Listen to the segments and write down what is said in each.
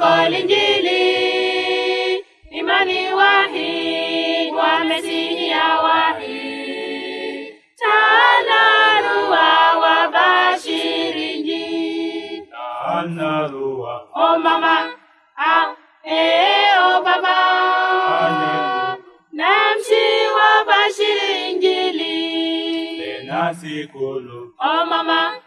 Askofu Injili, imani wahi wa ya wahi, tanarua wabashirinji, tanarua o mama a e o baba, namshi wabashiri Injili, tena sikulu o mama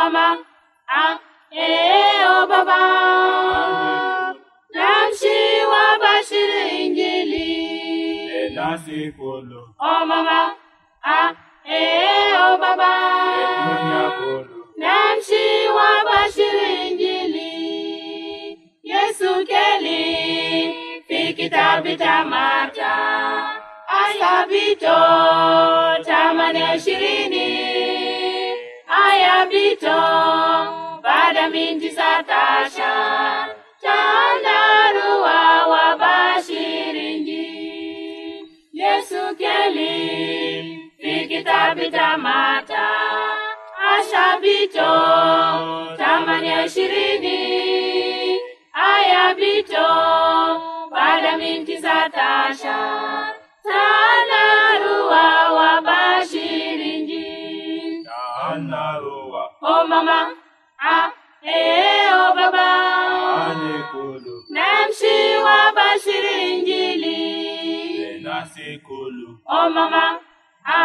mama, ah, eh, oh baba. Namshi wa bashiri injili. Nasi kolo. Oh mama, ah, eh, oh baba. Dunia kolo. Namshi wa bashiri injili. Yesu keli, fikita bitamata. Asabito, tamane shirini. bito bada minti satasha wa wabashiringi Yesu keli fikita bitamata asha bito tamanya shirini aya bito bada minti satasha wa bashiringi n'ala ụwa o mama a ee o baba anyị kulu nemsi wa basiri njili nasi kulu o mama a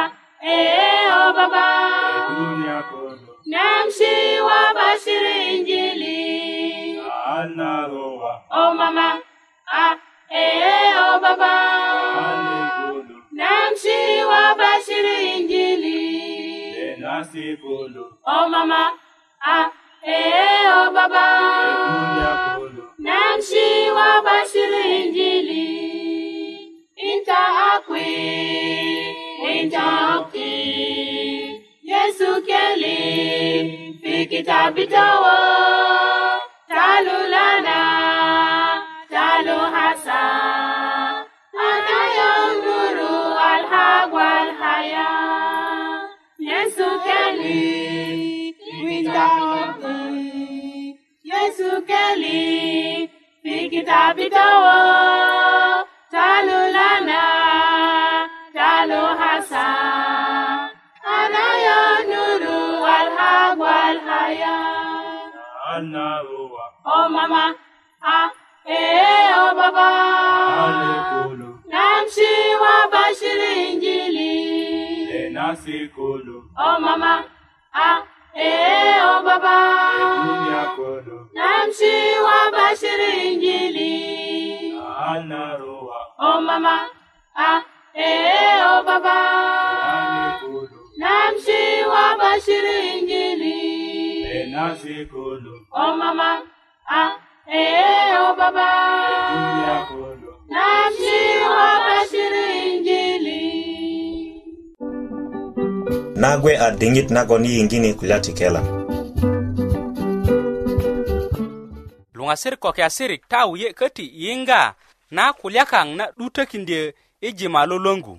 ee o baba dunia kulu nemsi wa basiri njili n'ala ụwa o mama si Oh mama, ah, eh oh baba. Ekulia bolo. Namshi wa basiri injili. Inta akwe, inta okti. Yesu keli, fikita bitawo. Talulana, taluhasa. Anayonguru alhagwa alhaya. Yesu Kelly, with our open. Yesu Kelly, Fikita Bitowo, Talu Lana, Talu Hassan. Anayo Nuru Alhagu Alhaya. Anaruwa. Oh mama, ah, eh, oh baba. Alekulu. Namshi wa bashiri injili oh mama, ah, eh, oh baba. Namshi wa bashiri injili. Oh mama, ah, eh, oh baba. Namshi wa bashiri injili. Oh mama, ah, eh, oh baba. Namshi wa bashiri nagwe a diŋit nagon yiŋgini kulya ti kela luŋasirik ko kiyasirik ta wuye köti yiŋga na kulya kaŋ na 'dutökindyö i jima lolöŋgu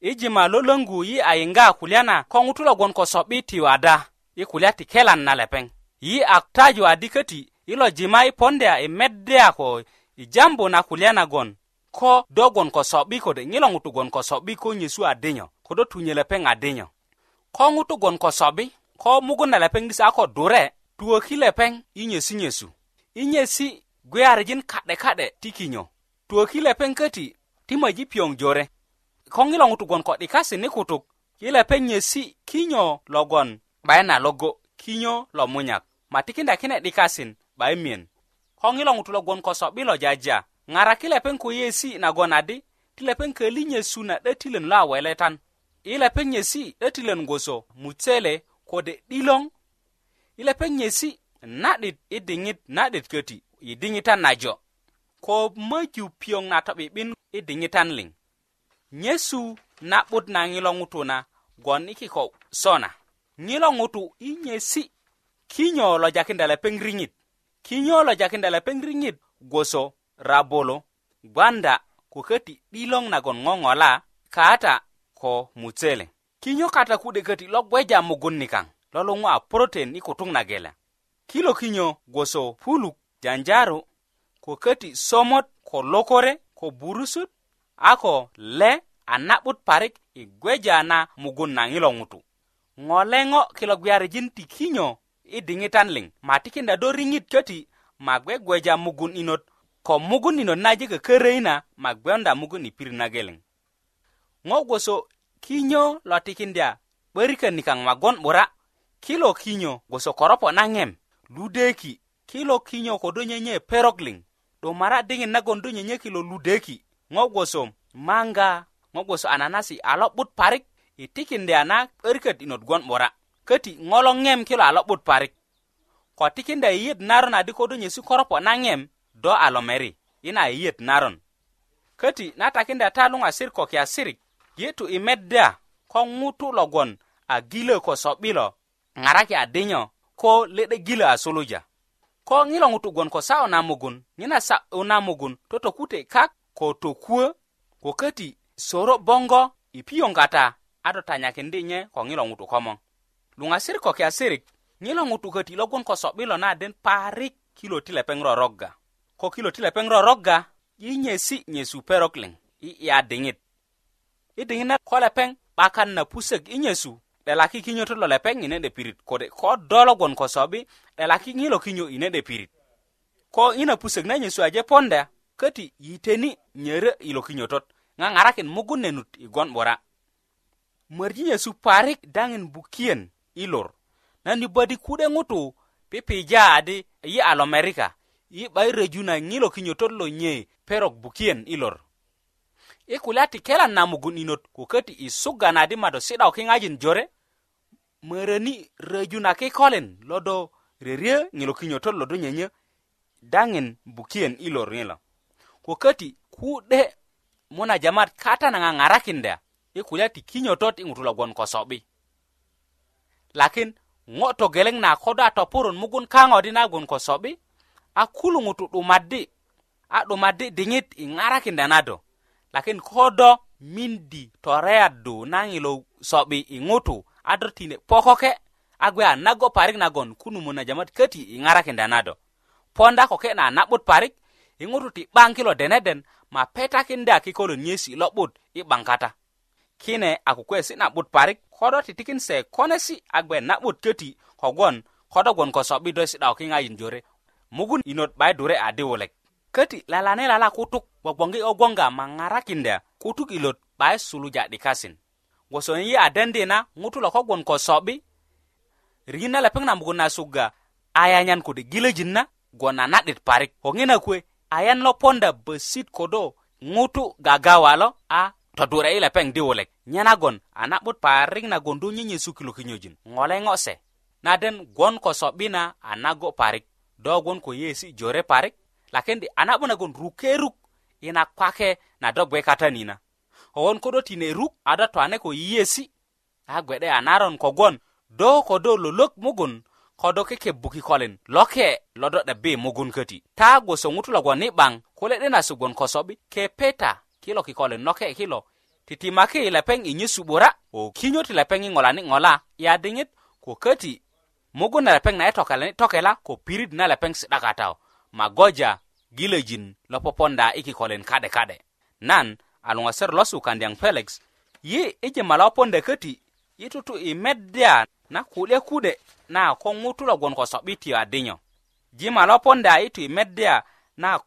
i jima lolöŋgu yi a yiŋga kulya na ko ŋutu logon ko so'bi ti wada i kulya ti kelan na lepeŋ yi a taju adi köti ilo jima i ponde a i medde a ko i jambu na kulya nagon ko do gwon ko so'bi kode ŋilo ŋutu gwon ko so'bi ko nyesu adinyo kodo tunye lepeŋ adinyo ko ŋutu gon ko sobi ko mugunda lepeŋ disi a ko dure tuwöki lepeŋ i nyesinyesu i nyesi gwiyarijin ka'de ka'de ti kinyo tuwöki lepeŋ köti ti möji piyoŋ jore ko ŋilo ŋutu gon ko 'dikasi ni kutuk i lepeŋ nyesi kinyo logon 'bayin e na logo kinyo lo munyak ma tikinda kine 'dikasin 'bayi e miyen ko ŋilo ŋutu logon ko sobi lo jaja ŋaraki lepeŋ ko yesi nagon adi ti lepeŋ köli nyesu na 'dötilön lo a weletan ilepeŋ nyesi 'döti e len gboso mutele kode 'diloŋ i lepeŋ nyesi na'dit i diŋit na'dit köti i diŋitan najo ko möju piyoŋ na to'bi'bin i diŋitan liŋ nyesu na'but na ŋilo ŋutu na gwon i kiko sona ŋilo ŋutu i nyesi kinyo lo jakinda lepeŋ riŋit kinyo lo jakinda lepeŋ riŋit gboso rabolo gwanda ko köti 'diloŋ nagon ŋoŋola kaata ko mutsele kinyo kata kude köti lo gweja mugun nikaŋ lo luŋu a protein i kutuk na gela kilo kinyo gwoso puluk janjaru ko köti somot ko lokore ko burusut a ko le a na'but parik i gweja na mugun na ŋilo ŋutu ŋo leŋo kilo gwiyarijin ti kinyo i diŋitan liŋ ma tikinda do riŋit köti ma gwe gweja mugun inot ko mugun inot naje kököröina ma gwenda mugun i pirit na geleŋ ŋo gboso kinyo lo tikindya 'börikön nikaŋ magon 'bura kilo kinyo gboso koropo naŋem ludeki kilo kinyo kodo nyenye perok liŋ 'dumara diŋit nagon do nyenye kilo ludeki ŋo gboso manga ŋo gboso ananasi a lo'but parik i tikindya na 'börikät inot gwon 'bura köti ŋo lo ŋem kilo a lo'but parik ko tikinda yiyit naron adi kodo nyesu koropo naŋem do a lo meri ina yiyit naron köti natakinda ta luŋasirik ko kiasirik ye tu i medda ko ŋutu logon a gilö ko so'bilo ŋaraki adinyo ko le'de gilö a suluja ko ŋilo ŋutu gwon ko sa'yu na mugun nyena sa'yu na mugun totokute kak ko tokuwö ko köti soro boŋgo i piyoŋ kata a do tanyakindi nye ko ŋilo ŋutu komoŋ luŋasirik ko kiasirik ŋilo ŋutu köti logon ko so'bilo na den parik kilo ti lepeŋ rorogga ko kilo ti lepeŋ rorogga yinyesi nyesu perok liŋ i 'ya diŋit i diŋit ko lepeŋ 'bakan na pusök i nyesu 'delaki kinyötöt lo lepeŋ i nene pirit kode ko do logon ko sobi 'delaki ŋilo kinyo i nene pirit ko i na pusök na nyesu aje ponda köti yiteni nyörö i lo kinyötöt ŋaŋarakin mugun nenut i gon 'bura mörji nyesu parik daŋin bukiyen i lor nan i badi kude ŋutu pipija adi yi alomerika yi 'bayi röju na ŋilo kinyötöt lo nye perok bukiyen i lor i kulya ti kelan na mugun 'yinot ko köti i suga na di mado si'da ko kiŋajin jore möröni röju na kikolin lodo rerie ŋilo kinyötöt lodo nyönyö daŋin bukiyen i lor ni lo ko köti ku'de muna jamat kata na ŋaŋarakinda i kulya ti kinyötöt i ŋutu logon ko so'bi lakin ŋo togeleŋ na ko do a topurön mugun kaŋo di nagon ko so'bi a kulu ŋutu 'dumaddi a 'dumaddi diŋit i ŋarakinda na do lakin kodo mindi toreyadu nan ilo sobi i ŋutu adr tine pokoke a gwe a nago parik nagon kunu muna jamat köti i ŋarakinda na do ponda koke na na'but parik i ŋutu ti 'ban kilo deneden ma petakinda kikolön nyesi lo'but i 'baŋ kata kine a kukuwesi na'but parik kodo titikin se konesi a gwe na'but köti kogwon kodo gwon ko so'bi do si'dakokiŋayin jore mugun inot 'bayi dure adi wulek köti lalane lala kutuk gbogbongi ko gwonga ma ŋarakinda kutuk ilot 'bayi suluja 'dikasin gboso yi adendi na ŋutu lo kogwon ko so'bi riki na lepeŋ na mugun na suga ayanyan kode gilöjin na gwon a na'dit parik ko ŋina kuwe ayan lo ponda besit kodo ŋutu gagawa lo a todure i lepeŋ di wulek nyenagon a na'but parik na gwondu nyenyesu kilo kinyojin ŋole ŋo se naden gwon ko so'bi na a nago parik do gwon ko yeyesi jore parik lakendi anabonagon ruke ruk ina kwake na dogwe kata nina owon kodo tine ruk ada to ane ko yesi a gwede anaron kogon do kodo lolok mugun kodo keke buki kolin loke lodo da be mugun kati ta gwoso ngutula gwa nibang kule dena sugon kosobi ke peta kilo kikolin noke kilo titimake ilapeng inyi subura o kinyo tilapeng ingola ni ngola ya dingit ko kati mugun na lapeng na etokala ni tokela ko pirid na lapeng sidakatao magoja gilöjin lo poponda i kikolin ka'de ka'de nan a luŋaser lo sukandiyaŋ felix yi i jima lo ponda köti yi tutu i meddya na ku'de ku'de na ko ŋutu logon ko so'biti a dinyo jima lo ponda i tu i meddya na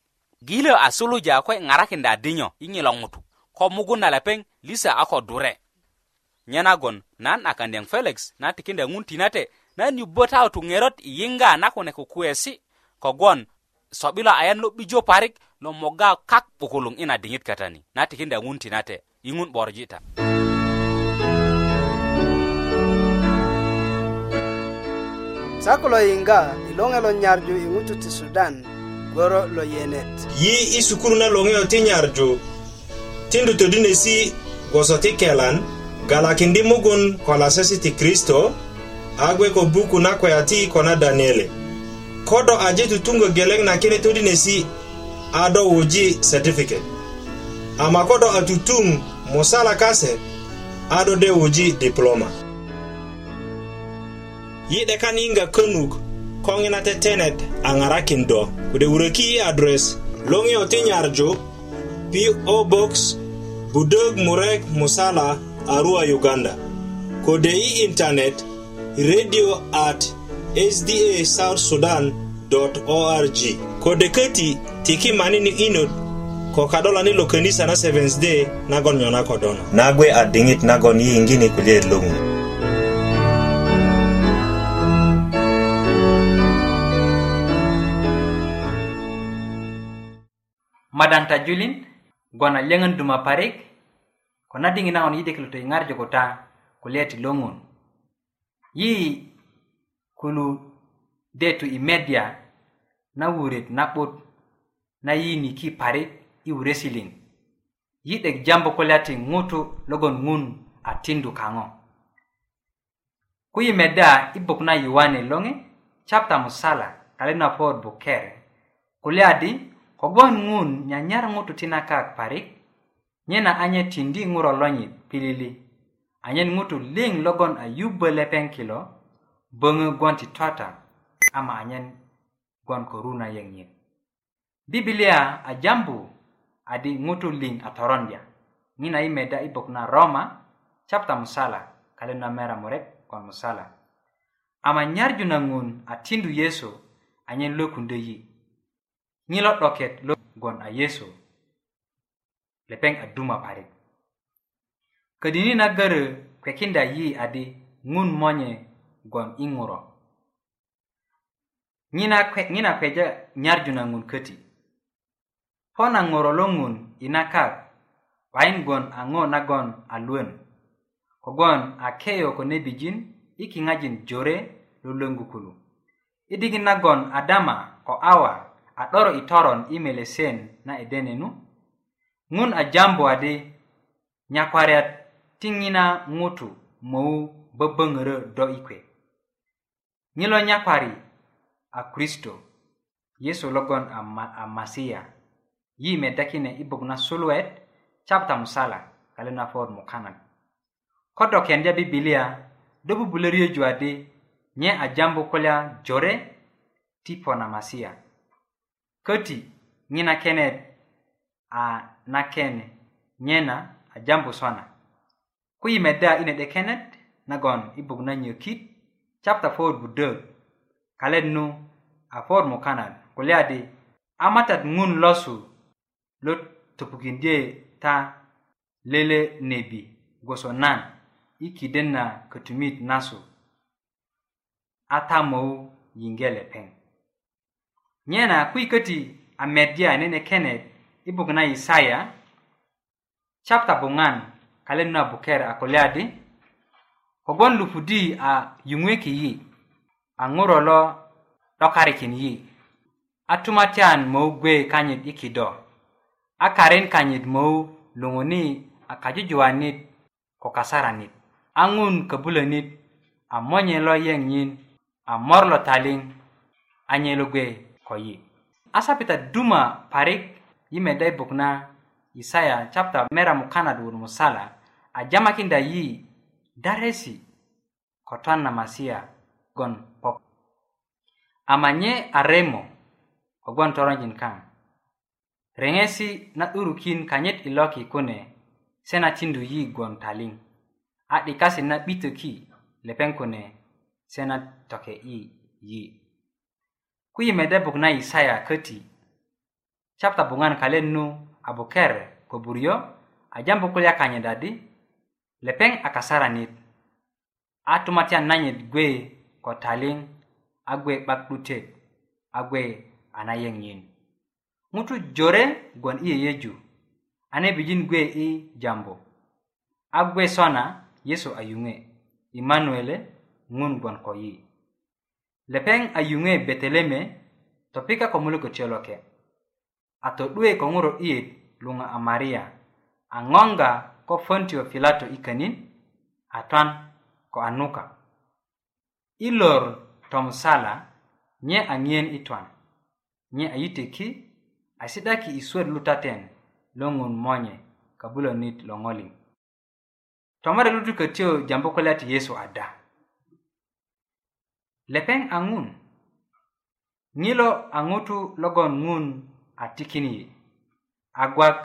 gilö a suluja ko i ŋarakinda dinyo i ŋilo ŋutu ko mugunda lepeŋ lisa a ko dure nyenagon nan a kandiyaŋ felix na tikinda ŋun tinate nan yubbö ta tu ŋerot i yiŋga na kune kukuwesi kogwon so'bilo ayan bijo parik no moga kak 'bukuluŋ ina dingit katani nate kinda ngunti nate ingun borjita. 'borji ta sako lo yiŋga lo nyarju ingutu ti sudan goro lo yenet yi isukuru na longe loŋeyo ti nyarju tindu todinesi gwoso ti kelan galakindi mugun ko sesi ti kristo agwe ko buku na kweyati ko daniele kodo aje tutungo geleng na kene tudi nesi ado woji certificate ama kodo atutung mosala kase ado de woji diploma yide kaninga kunug kongina tetenet angarakin do kude ureki address longi otinyarjo PO Box Budog Murek Musala Arua Uganda kode i internet radio at sda south sudan org kode köti tiki mani ni inot ko kadolani lo könisa na seventh day nagon nyona kodono nagwe a diŋit nagon yiyiŋgini kulyaet loŋun madan ta julin gon a lyöŋön duma parik ko na diŋit nagon yi'dikilu toyiŋarju kuta kulya ti loŋun yi kulu de tu i media na wuret na'but na yini ki parik i wuresiliŋ yi 'dek jambu kulya ti ŋutu logon ŋun a tindu kaŋo ku yi meda i buk na yuwani loŋi chapta musala kalet na puwot buker kulya di kogwon ŋun nyanyar ŋutu tina kak parik nyena anye tindi ŋuro lonyit pilili anyen ŋutu liŋ logon ayubbö lepeŋ kilo bëŋö gwon ti twata ama anyen gwon ko runa yeŋiyet bibilia a jambu adi ŋutu liŋ a torondya ŋina i meda i bok na roma chapta musala kalen namera murek gwon musala ama nyarju na ŋun a tindu yesu anyen lokunde yi ŋilo 'doket lo gwon a yesu lepeŋ a duma parik ködini na görö kwekinda yi adi ŋun monye gwam i ŋuro ŋina kwe, ŋina kpeja nyarju na ŋun köti po na ŋuro lo ŋun i na kak 'bayin gwon a ŋo nagon a luön kogwon a keyo ko nebijin i kiŋajin jore lolöŋgu kulu i diŋit nagon adama ko awa a 'doro i toron i melesen na i denenu ŋun a jambu adi nyakwariat ti ŋina ŋutu möu böböŋörö do i kwe ŋilo nyapari a kristo yesu logon a, ma, a masiya yi meda kine i bok na suluet chapta musala kale na for mukana ko do kenja bibilia do bubulerio juadi nye a jambu kulya jore ti pona masiya koti ŋina kene a nakene nyena a jambu sona ku yi meda ine de kenet nagon i bok na nyokit chapter 4 budö kalet nu a 4 mukanat kulye adi a matat ŋun losu lo topukindye ta lele nebi gwoso nan i kiden na kötumit nasu a tamou yiŋge lepeŋ nye na kui köti a medya anene kenet i buk na isaya chapta buŋan kalet nu a buker a kulye adi kogwon lupudi a yuŋweki yi a ŋuro lo 'dokarikin yi a tumatyan mou gwe kanyit i kido a karin kanyit mou luŋuni a kajujuwanit ko kasaranit a ŋun köbulönit a monye lo yeŋ yin a mor lo taliŋ a nyelu gwe ko yi a sapita duma parik yi meda i buk na isaya chapta meramu kanat wun musala a jamakinda yi da resi ko twan na masia gon pok amanye aremo ko gon toronjin kaŋ reŋesi na 'durukin kanyit i loki kune se na tindu yi gon taliŋ a 'dikasi na 'bitöki lepeŋ kune se na toke i yi kuyi mede buk na isaya köti chapta buŋan kalen nu a buker ko buryo a jambu kulya kanyit adi lepeŋ a kasaranit a tumatyan nanyit gwe ko taliŋ a gwe 'bakdutet a gwe a nayeŋyin ŋutu jore gwon i yeyeju ane bijin gwe i jambu a gwe sona yesu ayuŋe imanuele ŋun gwon ko yi lepeŋ ayuŋe beteleme topika ko muluko tyoloke a to'duwe ko ŋuro'yit luŋa a maria a ŋonga ko föntio filato i könin atwan ko anuka i lor tomusala nye aŋiyen i twan nye ayiteki asi'daki i suwet lu taten lo ŋun monye kabulönit lo ŋoliŋ tomare lutu kötyo jambu kulya ti yesu ada lepeŋ a ŋun ŋilo a ŋutu logon ŋun a tikini yi a gwak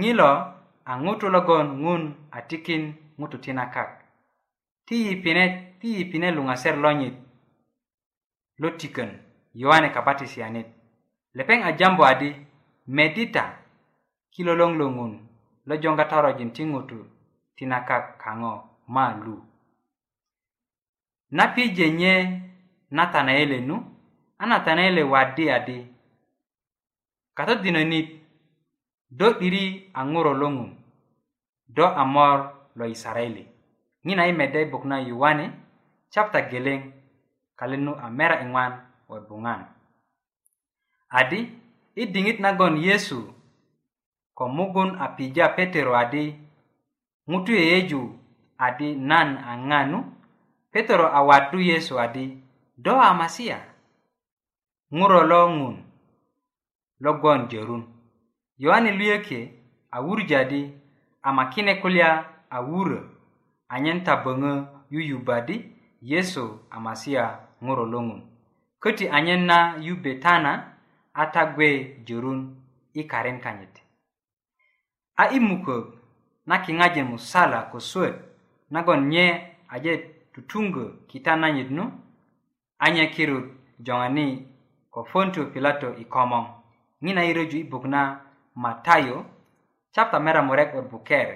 ŋilo a ŋutu logon ŋun a tikin ŋutu tina kak ti yipine ti yipine luŋaser lonyit lo tikön yowane kabatisiyanit lepeŋ a jambu adi medita kilolong lo ŋun lo jonga torojin ti ŋutu tina kak kaŋo ma lu na pije nye natanaele nu a natanaele wadi adi katodinonit do 'diri a ŋuro lo ŋun do a mor lo isarayili ŋina i medda i buk na yuwani capta geleŋ kalin nu a mera iŋwan wo buŋan adi i diŋit nagon yesu ko mugun a pija petero adi ŋutu yeyeju adi nan a ŋanu petero a waddu yesu adi do a masiya ŋuro lo ŋun logon jorun yohane luyöke a wurjadi a makine kulya a wurö anyen ta böŋö yuyubadi yesu a masia ŋuro loŋun köti anyen na yubetana a ta gwe jorun i karen kanyit a i mukök na kiŋajin musala ko suwet nagon nye aje tutungö kita nanyit nu anye kirut joŋani ko fonto pilato i komoŋ ŋina i röju i buk na matayo capta mera murek wot buker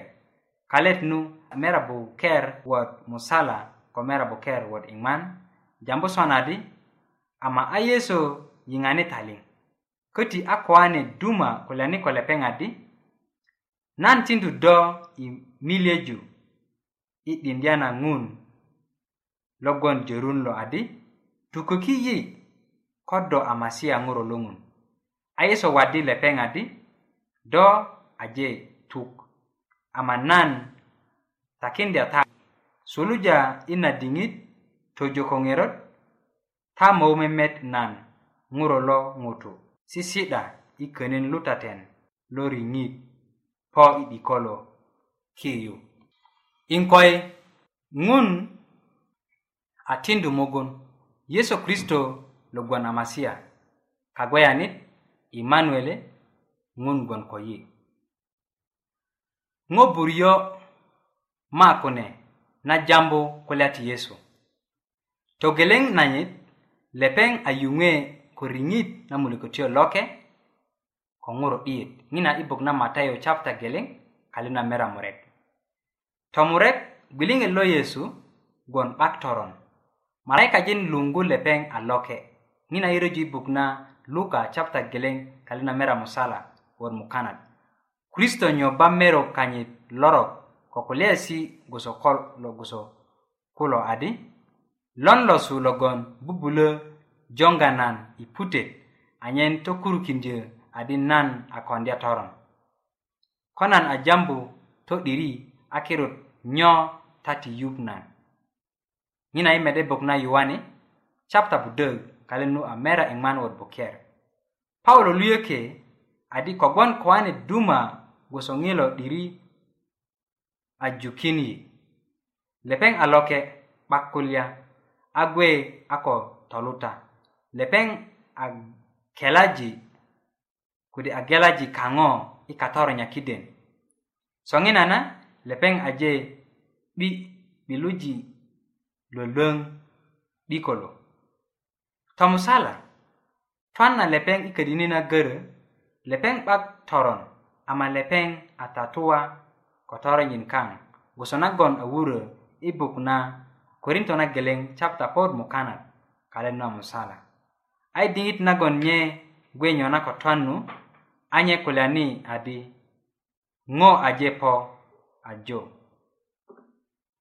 kalet nu mera buker wot musala ko mera buker wot iŋman jambu sonadi ama a yeso yiŋani taliŋ köti a kowane duma kulyani ko lepeŋadi nan tindu do i milyeju i dindya na ŋun logon jorun lo adi tuköki yi ko do a masia ŋuro lo ŋun a yeso wadi lepeŋadi do aje tuk amanan takindya ta suluja ina dingit tojo ko ngerot ta maumemet nan nguro lo ngutu sisida ikenin lutaten lo ringit po ibikolo kiyu inkoy ngun atindu mugun yesu kristo lugwa na masia kagwayanit imanuele ŋun gboŋ ko yi ŋo buryo ma kune na jambu kulya ti yesu togeleŋ nanyit lepeŋ a yuŋe ko riŋit na mulökötiyo loke ko ŋuro 'diyet ŋina i bok na matayo chapta geleŋ kalu na mera murek tomurek gwiliŋet lo yesu gwon 'bak toron maraikajin luŋgu lepeŋ a loke ŋina i reju i buk na luka chapta geleŋ kalu na mera musala kuwor mukanat kristo nyo bamero kanyit lorok ko kulyesi goso kol lo goso kulo adi lon lo su logon bubulö jonga nan i putet anyen tokurukindyö adi nan a kondya toron ko nan a jambu to'diri a kirut nyo tati yup nan ŋina i mede bok na yuwani chapta budök kalen nu a mera i ŋman wot buker paulo luyöke adi kogwon kwani duma gwoso ŋilo 'diri a jukin yi lepeŋ a loke 'bak kulya a gwe a ko toluta lepeŋ a kelaji kode a gelaji kaŋo i katoro nyakiden soŋina na lepeŋ aje 'bi 'biluji lolöŋ 'bikolo tomusala twan na lepeŋ i ködini na görö lepeŋ 'bak toron ama lepeŋ a tatuwa ko toronyin kaŋ gwoso nagon a wurö i buk na korinto na geleŋ chapta pod mukanat kalet na musala a i diŋit nagon nye gwe nyo na ko twannu anye kulyani adi ŋo aje po ajo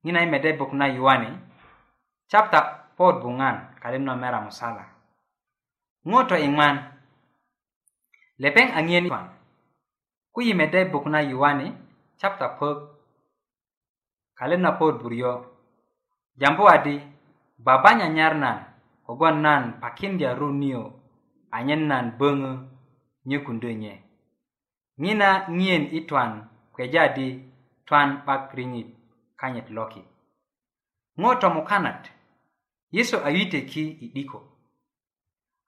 ŋina i mede buk na yuwani chapta pod buŋan kalet na mera musala ŋo to iŋman lepeŋ a ŋiyen kwan ku yi mede buk na yuwani chapta pök kalet na pöt buryo jambu adi baba nyanyar nan kogwon nan pakindya ru niyo anyen nan böŋö nyökundö nye ŋina ŋiyen i twan kweja di twan 'bak riŋit kanyit loki ŋo tomukanat yesu ayiteki i 'diko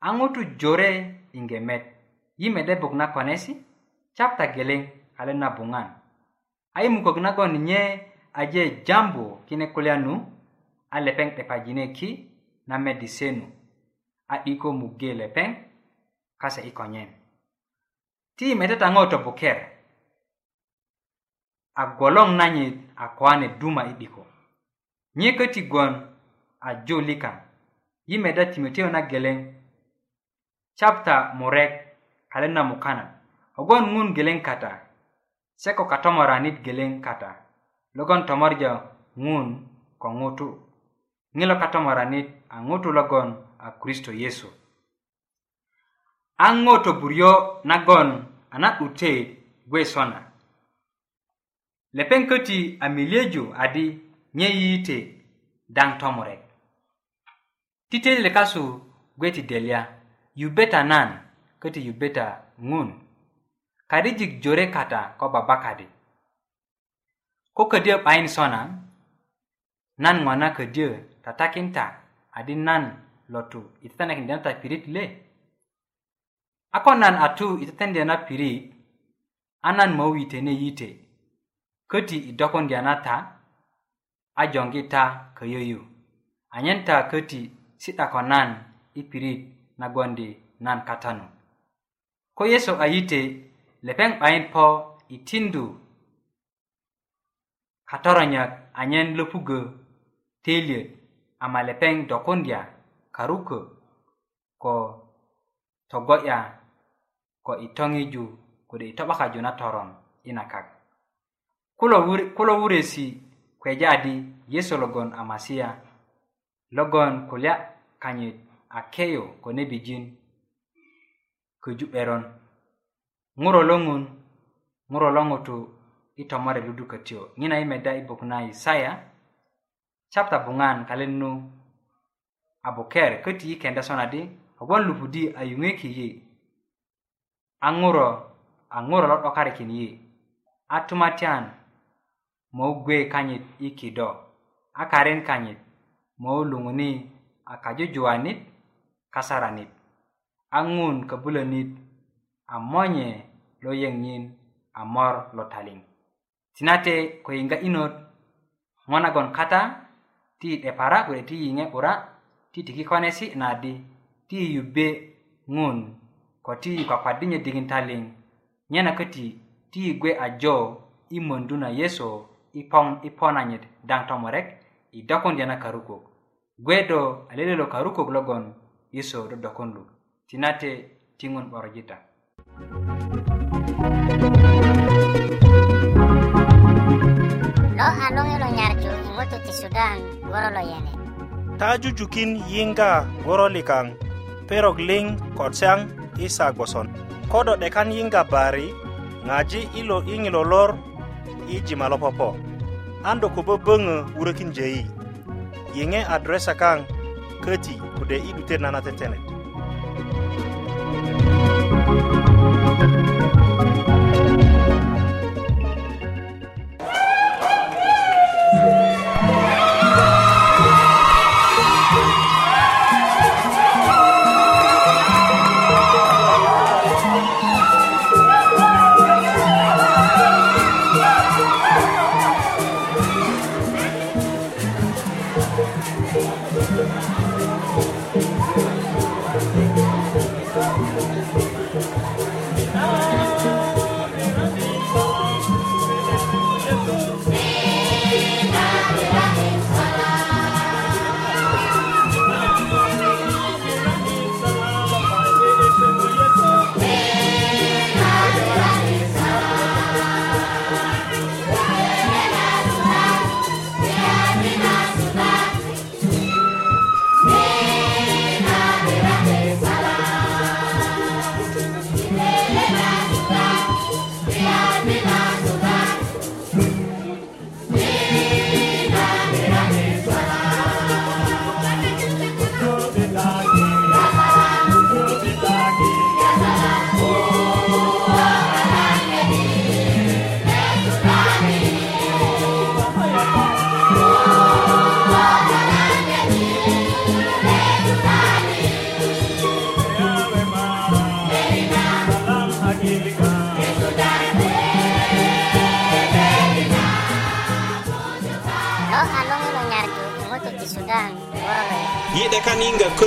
a ŋutu jore inge met yi mede buk na konesi chapta geleŋ a let na buŋan a yi mukök nagon nye aje jambu kine kulya nu a lepeŋ 'depajine ki na medise nu a 'diko mugge lepeŋ kase i konyen ti meteta ŋo topuker a goloŋ nanyit a koane duma i 'diko nye köti gwon a julikan yi meda timoteo na geleŋ chapta murek kalen na mukana kogwon ŋun geleŋ kata se ko katomoranit geleŋ kata logon tomorjo ŋun ko ŋutu ŋilo katomoranit a ŋutu logon a kristo yesu a ŋo toburyo nagon a na'dute gwe sona lepeŋ köti a miliyeju adi nye yiite daŋ tomurek titili kasu gwe ti delya yubeta nan köti yubeta ŋun karijik jore kata ko babakadi ko ködyö 'bayin sona nan ŋo na ködyö tatakinta adi nan lotu i tetenekindya na tapirit le a ko nan atu i tetendya na pirit a nan mowitene yite köti i dokundya na ta a jongi ta köyöyu anyen ta köti si'da ko nan i pirit nagondi nan katanu ko yesu ayite lepeŋ 'bayin po i tindu katoronyak anyen lopugö teliöt ama lepeŋ dokundya karukö ko togo'ya ko i toŋiju kode i to'bakaju na toron i na kak kulo, kulo wuresi kweja adi yesu logon a masiya logon kulya kanyit a keyo ko nebijin köju 'beron ŋuro lo ŋun ŋuro lo ŋutu i tomore ludukatyo ŋina i meda i buk na isaya chapta buŋan kalen nu a buker köti i kenda sona di kogwon lupudi a yuŋöki yi a ŋuro a ŋuro lo 'dokarikin yi a tumatyan mogwe kanyit i kido a karen kanyit mo luŋuni a kajujuwanit kasaranit aŋun köbulönit a monye lo yeŋiyin a mor lo taliŋ sinate ko yiŋga inot ŋo nagon kata ti depara kode ti yiŋe 'bura ti tikikonesi nadi ti yube ŋun ko ti kwakwadinye diŋin taliŋ nyena köti ti gwe a jo i möndu na yeso i poŋ i ponanyit daŋ tomurek i dokundyana karukuk gwe do a lele lo karukuk logon yeso do dokundu tinate tingon ɓoro jita lo alonge anu lo nyarju ingoto ti sudan goro lo yene jukin yinga goro likang perogling ling kod isa goson kodo 'dekan yinga bari ngaji ilo iŋilo lor iji malopopo Ando kubo an do ko böböŋö wurökin jeyi yenge adresa kang keti kode i nana tenet. tetenet Thank you.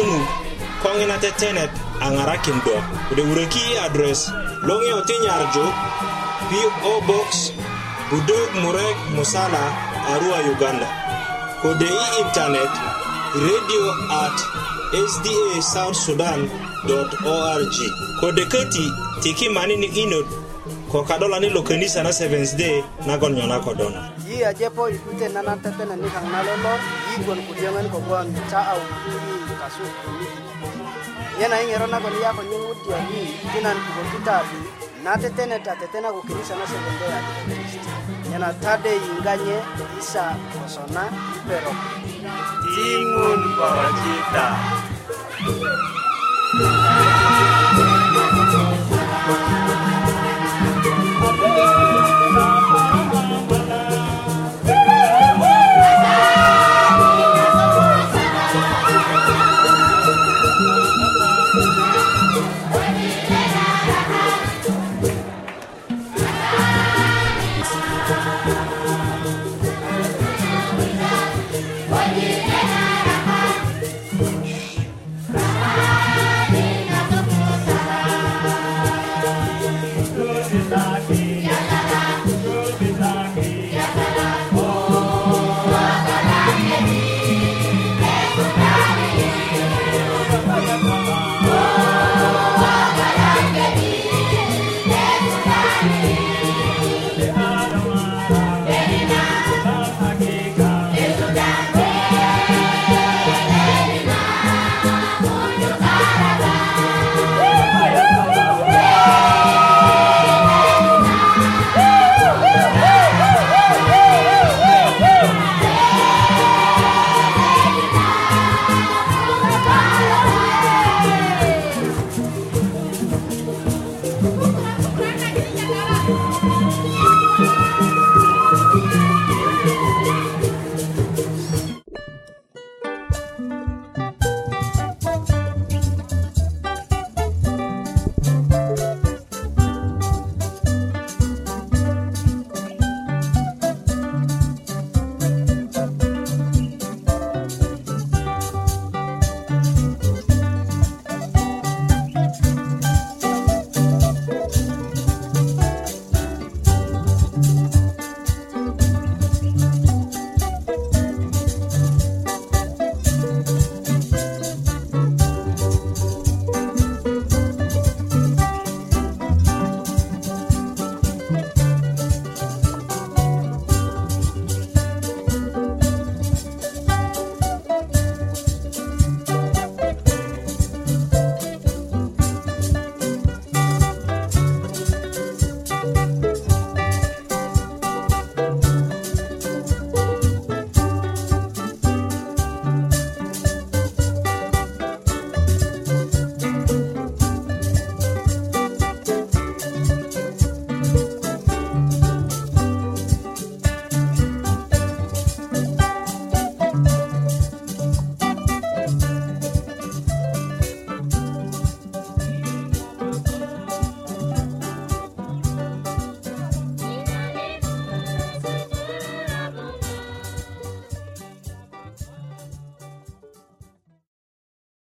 nu kongina tetenet a ŋarakin do kode wuröki address adres PO Box Budog Murek Musala Arua Uganda kode i internet radio at sda south sudan dot org kode kati tiki mani manini inod ko kadolani lo könisa na seventh day nagon nyona kodona yi iya, ajepo ikute nanan teteneni kaŋ na lolor yi gwon kulyöŋön kogwon au kasuku nyena ing'ero nakoli yako nying'utia vi tina nkuko kitavi nateteneta tetena kukilisa na sekunde ya kikristo nyena tade yinganye isa kosona ipero ting'un korocita Thank you.